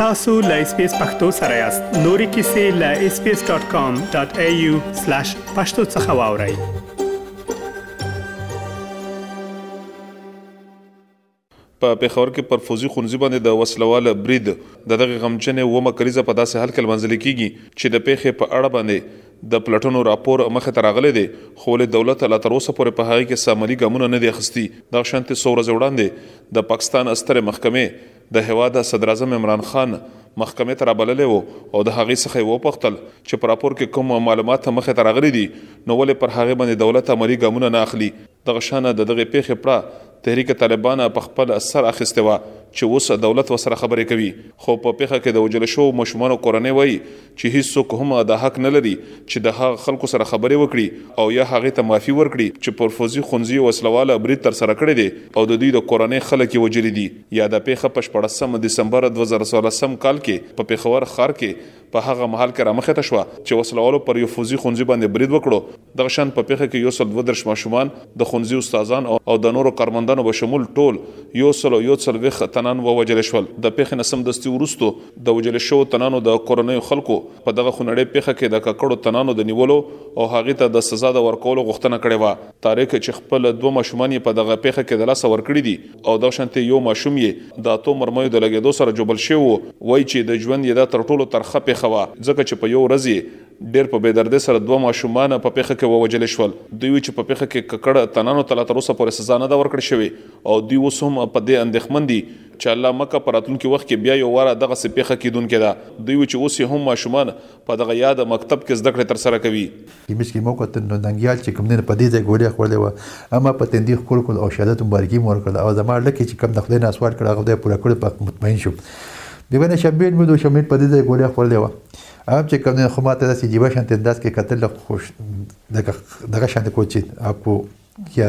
tasu.lspacepakhtosarayast.nuri.kisi.lspace.com.au/pakhtosakhawauri په پیښور کې پر فوزي خونځي باندې د وسلواله برید د دغه غمجنې ومه کلیزه په داسې حال کې لمانځل کیږي چې د پیښې په اړه باندې د پلټنو راپور مخ ته راغلی دی، خو ولې دولت لا تر اوسه پورې په هغې کې څه عملي ګامونه نه دي اخیستي. دغه شانتې څو ورځې وړاندې د پاکستان سترې محکمې د هېواد صدراعظم عمران خان محکمې ته رابللی و او د هغه څخه یې وپوښتل چې په راپور کې کوم معلومات مخ ته راغلي دي، نو ولې پر هغې باندې دولت عملي ګامونه نه اخلي. دغه شانه د دغه پیښې پړه تحریک طالبان په خپل سر اخیسته و چې اوس دولت وسره خبرې کوي خو په پیښه کې د وجل شو مشمنو کورنۍ وایي چې هیڅوک هم د حق نه لري چې د هغه خلکو سره خبرې وکړي او یا هغه ته معافي ورکړي چې پر فوزي خونځي وسلواله برید تر سره کړی دی او د دوی د کورنۍ خلک یې وجلي دي یا د پیښه په 14 دسمبر 2014 کال کې په پیښور خار کې په هغه مهال کې رامخې ته شوه چې وسله والو پر یو فوځي ښونځي باندې برید وکړو. دغه شان په پېښه کې یو سل دوه دېرش ماشومان، د ښونځي استادان او د نورو کارمندانو به شمول ټول یو سل او یو څلوېښت تنان ووژل شول. د پېښې نه سمدستي وروسته د وژل شوو تنانو د کورنیو خلکو په دغه خونړې پېښه کې د ککړو تنانو د نیولو او هغوی ته د سزا د ورکولو غوښتنه کړې وه. طارق چې خپل دوه ماشومان یې په دغه پېښه کې د لاسه ورکړي دي، او دغه شانتې يو ماشوم يې د اتو مرميو د لګېدو سره ژوبل شوی وو، وايي چې د ژوند يې دا تر ټولو ترخه پېښه وه، ځکه چې په يو ورځ يې ډېر په بې دردۍ سره دوه ماشومان په پېښه کې ووژل شول، دوی وي چې په پېښه کې ککړ تنانو ته لا تر اوسه پورې سزا نه ده ورکړل شوې او دوی اوس هم په دې اندېښمن دي چې الله مکه په راتلونکي وخت کې بيا يو وار دغسې پېښه کېدونکې ده، دوی وي چې اوس يې هم ماشومان په دغه ياد مکتب کې زده کړې ترسره کوي. چې مېز کې مو وکتل نو ننګيال چې کوم دی نو په دې ځای ګولۍ خوړلې وه، ما په تندي ښکل کړل او شهادت مبارکي مې ورکړه او زما لکۍ چې کوم د خدای نه سوال کړی هغه خدای پوره کړی په مطمئن شوم. د ونې شمېل مې د شمېل په دې ځای ګولۍ خوړلې وه هم چې کوم دی خو ما ته داسې عجيبه شانتې انداز کې کتل لکه دغه شانتې کوچ چې اپو کیا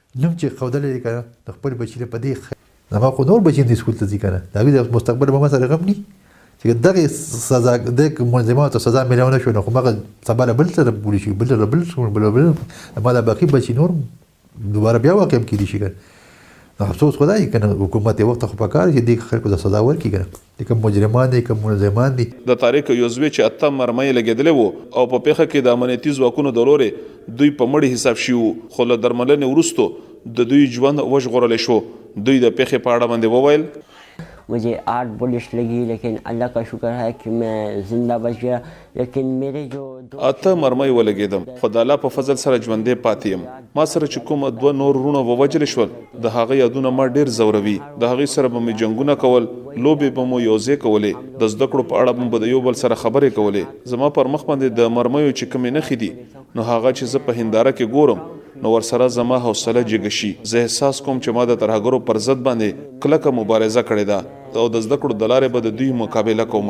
نوم چی ښوده لری کنه نو خپل بچی له په دی خه. زما خو نور بچی هم دی سکول ته ځی کنه د هغوی د مستقبل به ما سره غم نی چی که دغی سزا دی که ملزمانو ته سزا ملاو نه شوه نو خو مغه سبا له بل سره بولی شی بل له بل سره بل له بل سره ما دا باقی بچی نور هم دوباره بیا واقعم کیدی شی کنه نو افسوس خو دا دی کنه حکومت وخت خو پکار چی دی خلکو ته سزا ورکی کنه. دی که مجرمان دی که ملزمان دی. د طارق یوزوی چې اته مرمۍ یې لګېدلې وو او په پېښه کې د امنیتي ځواکونو د لورې دوی په مړي حساب شوي وو خو له درملنې وروسته د دوی ژوند وژغورل شو دوی د پېښې په اړه باندې وویل. مجھے آٹھ بلش لگی لیکن الله کا شکر هی که مې زنده بچ ګیا. لیکن میرے جو اته مرمۍ ولګېدم خو د الله په فضل سره ژوندې پاتې یم ما سره چې کوم دوه نور رونه ووجل شول د هغه یادونه ما ډیر زوروي د هغه سره به مې جنگونه کول لوبې به مو یوځې کولې د زده کړو په اړه به د یو بل سره خبرې کولې زما پر مخ باندې د مرمیو چې کومې نخې دي نو هغه چې زه په هنداره کې ګورم نو ورسره زما حوصله جګه شي زه احساس کوم چې ما د ترهګرو پر ضد باندې کلکه مبارزه کړې ده او د زده کړو د لارې به د دوی مقابله کوم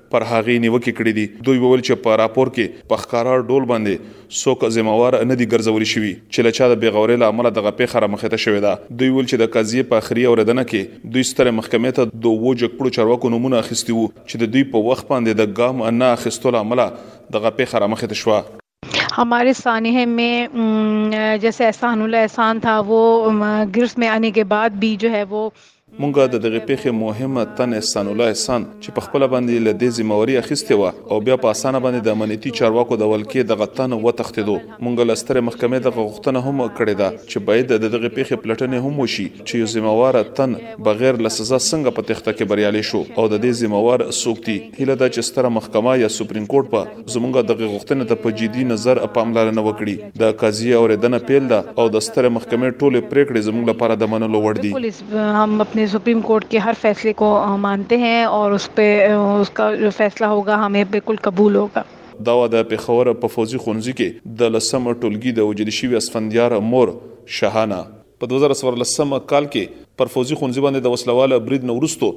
پر هغې نیوکې کړې دي. دوی وویل چې په راپور کې په ښکاره ډول باندې څوک ذمه وار نه دي ګرځول شوي چې له چا د بې غورۍ له امله دغه پېښه رامخته شوې ده. دوی وویل چې د قضیې په اخري اورېدنه کې دوی سترې محکمې ته د اوو جګپوړو چارواکو نومونه اخیستي وو چې د دوی په وخت باندې د ګام نه اخیستو له امله دغه پېښه رامخته شوه. ہمارے سانحے میں جیسے احسان اللہ احسان تھا وہ گرفت میں آنے کے بعد بھی جو ہے وہ مونږ د دغې پېښې مهم تن احسان الله احسان چې په خپله باندې له دې ذمه واري اخیستې وه او بیا په اسانه باندې د امنیتي چارواکو د ولکې دغه تن وتښتېدو مونږ له سترې محکمې دغه غوښتنه هم کړې ده چې باید د دغې پېښې پلټنې هم وشي چې یو ذمه وار تن بغیر له سزا څنګه په تښته کې بریالی شو او د دې ذمه وار څوک دي هیله ده چې ستره محکمه یا سپریم کورټ په زموږ دغه غوښتنې ته په جدي نظر پاملرنه وکړي د قضیې اوریدنه پیل ده او د ستره محکمې ټولې پریکړې زموږ لپاره د منلو وړ دي هم خپل سپریم کورټ کې هر فیصله کو مانته هي او اس په اس کا جو فیصله هوګا همه بالکل قبول هوګا دا و د پیښور په فوځي خونځي کې د لسم ټولګي د وجل شوي اسفندیار مور شهانه. په دوه زره څوارلس کال کې پر فوځي ښونځي باندې د وسله واله برید نه وروسته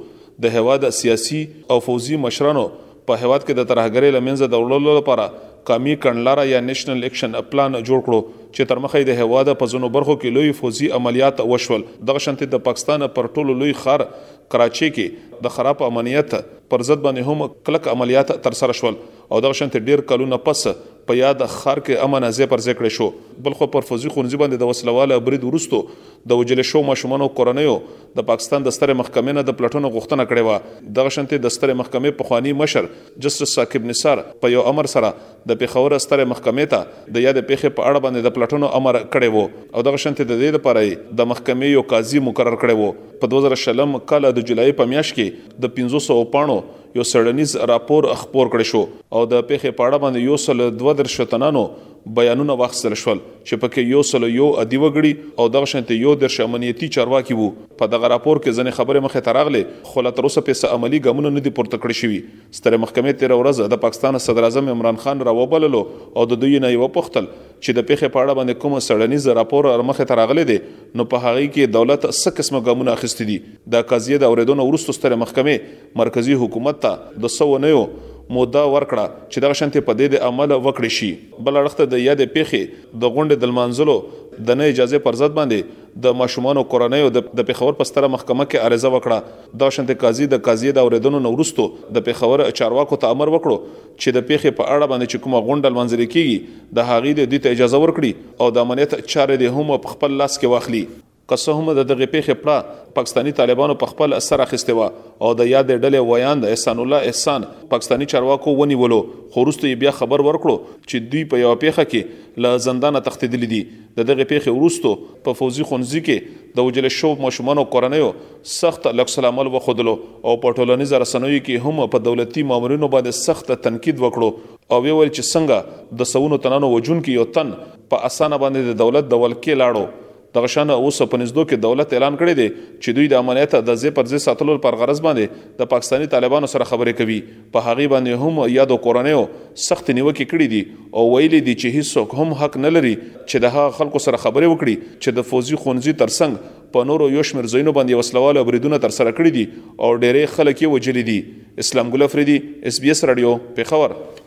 د هېواد سیاسي او فوځي مشرانو په هېواد کې د ترهګرۍ له منځه د وړلو لپاره قامي کڼلاره یا نېشنل اکشن پلان جوړ کړو چې تر مخه یې د هېواد په ځینو برخو کې لوی فوځي عملیات وشول دغه شانتې د پاکستان پر ټولو لوی ښار کراچۍ کې د خراب امنیت پر ضد باندې هم کلک عملیات ترسره شول او دغه شانتې ډېر کلونه پس په یاد ښار کې امن ځای پر ځای کړی شو. بل خوا پر فوځي ښونځي باندې د وسله واله برید وروسته د وژل شوو ماشومانو کورنیو د پاکستان د سترې محکمې نه د پلټنو غوښتنه کړې وه. دغه شانتې د سترې محکمې پخواني مشر جسټس ثاقب نثار په یو امر سره د پېښور سترې محکمې ته د یادې پېښې په اړه باندې د پلټنو امر کړی وو او دغه شانتې د دې لپاره یې د محکمې یو قاضي مقرر کړی وو. په دوه زره شلم کال د جولای په میاشت کې د پنځه سوه پاڼو یو څېړنیز راپور خپور کړی شو او د پیښې په اړه باندې یو سل دوه درش تنانو بیانونه واخیستل شول چې پکې یو سل یو ادي وګړي او دغه شانتې یو درش امنیتي چارواکي وو په دغه راپور کې ځنې خبرې مخې ته راغلې خو لا تر اوسه پې څه عملي ګامونه نه دي پورته کړی شوي سترې محکمې تېره ورځ د پاکستان صدراعظم عمران خان راوبللو او د دوی نه یې وپوښتل چې د پیښې په اړه باندې کوم څېړنیز راپور مخې ته راغلی دی نو په هغه کې دولت څه قسمه ګامونه اخیستي دي د قضیې د اورېدو نه وروسته سترې محکمې مرکزي حکومت ته د څه اونیو موده ورکړه چې دغه شانتې په دې د عمل وکړې شي. بل اړخ ته د یادې پېښې د غونډې د لمانځلو د نه اجازې پر ضد باندې د ماشومانو کورنیو د پېښور په ستره محکمه کې عریضه وکړه. دغه شانتې قاضي د قضیې د اورېدنو نه وروسته د پېښور چارواکو ته امر وکړو چې د پېښې په اړه باندې چې کومه غونډه لمانځلې کېږي د هغې دې دوی ته اجازه ورکړي او د امنیت چارې دې هم په خپل لاس کې واخلي. که څه هم د دغې پیښې پړه پاکستاني طالبانو په خپل سر اخیستې و او د یادې ډلې ویاند احسان الله احسان پاکستاني چارواکو ونیولو خو وروسته یې بیا خبر ورکړو چې دوی په یوه پیښه کې له زندانه تښتېدلي دي د دغې پیښې وروسته په فوځي ښوونځي کې د وژل شوو ماشومانو کورنیو سخت لکس العمل وښودلو او په ټولنیزو رسنیو کې هم په دولتي مامورینو باندې سخت تنقید وکړو او ویل چې څنګه د سونو تنانو وجونکي یو تن په اسانه باندې د دولت د ولکې لاړو دغه شان اوس په نږدو کې دولت اعلان کړی دی چې دوی د امنیت د زی پر زی ساتلو پر غرض باندې د پاکستاني طالبانو سره خبرې کوي په هغه باندې هم یادو کورنیو سخت نیوکې کړې دي او ویلي دي چې هیڅوک هم حق نه لري چې د هغه خلکو سره خبرې وکړي چې د فوزي خونځي ترڅنګ په نورو یو شمېر ځایونو باندې وسلواله بریدونه تر سره کړي دي او ډېری خلک یې وجلي دي اسلام ګل افریدي اس بي اس رادیو پېښور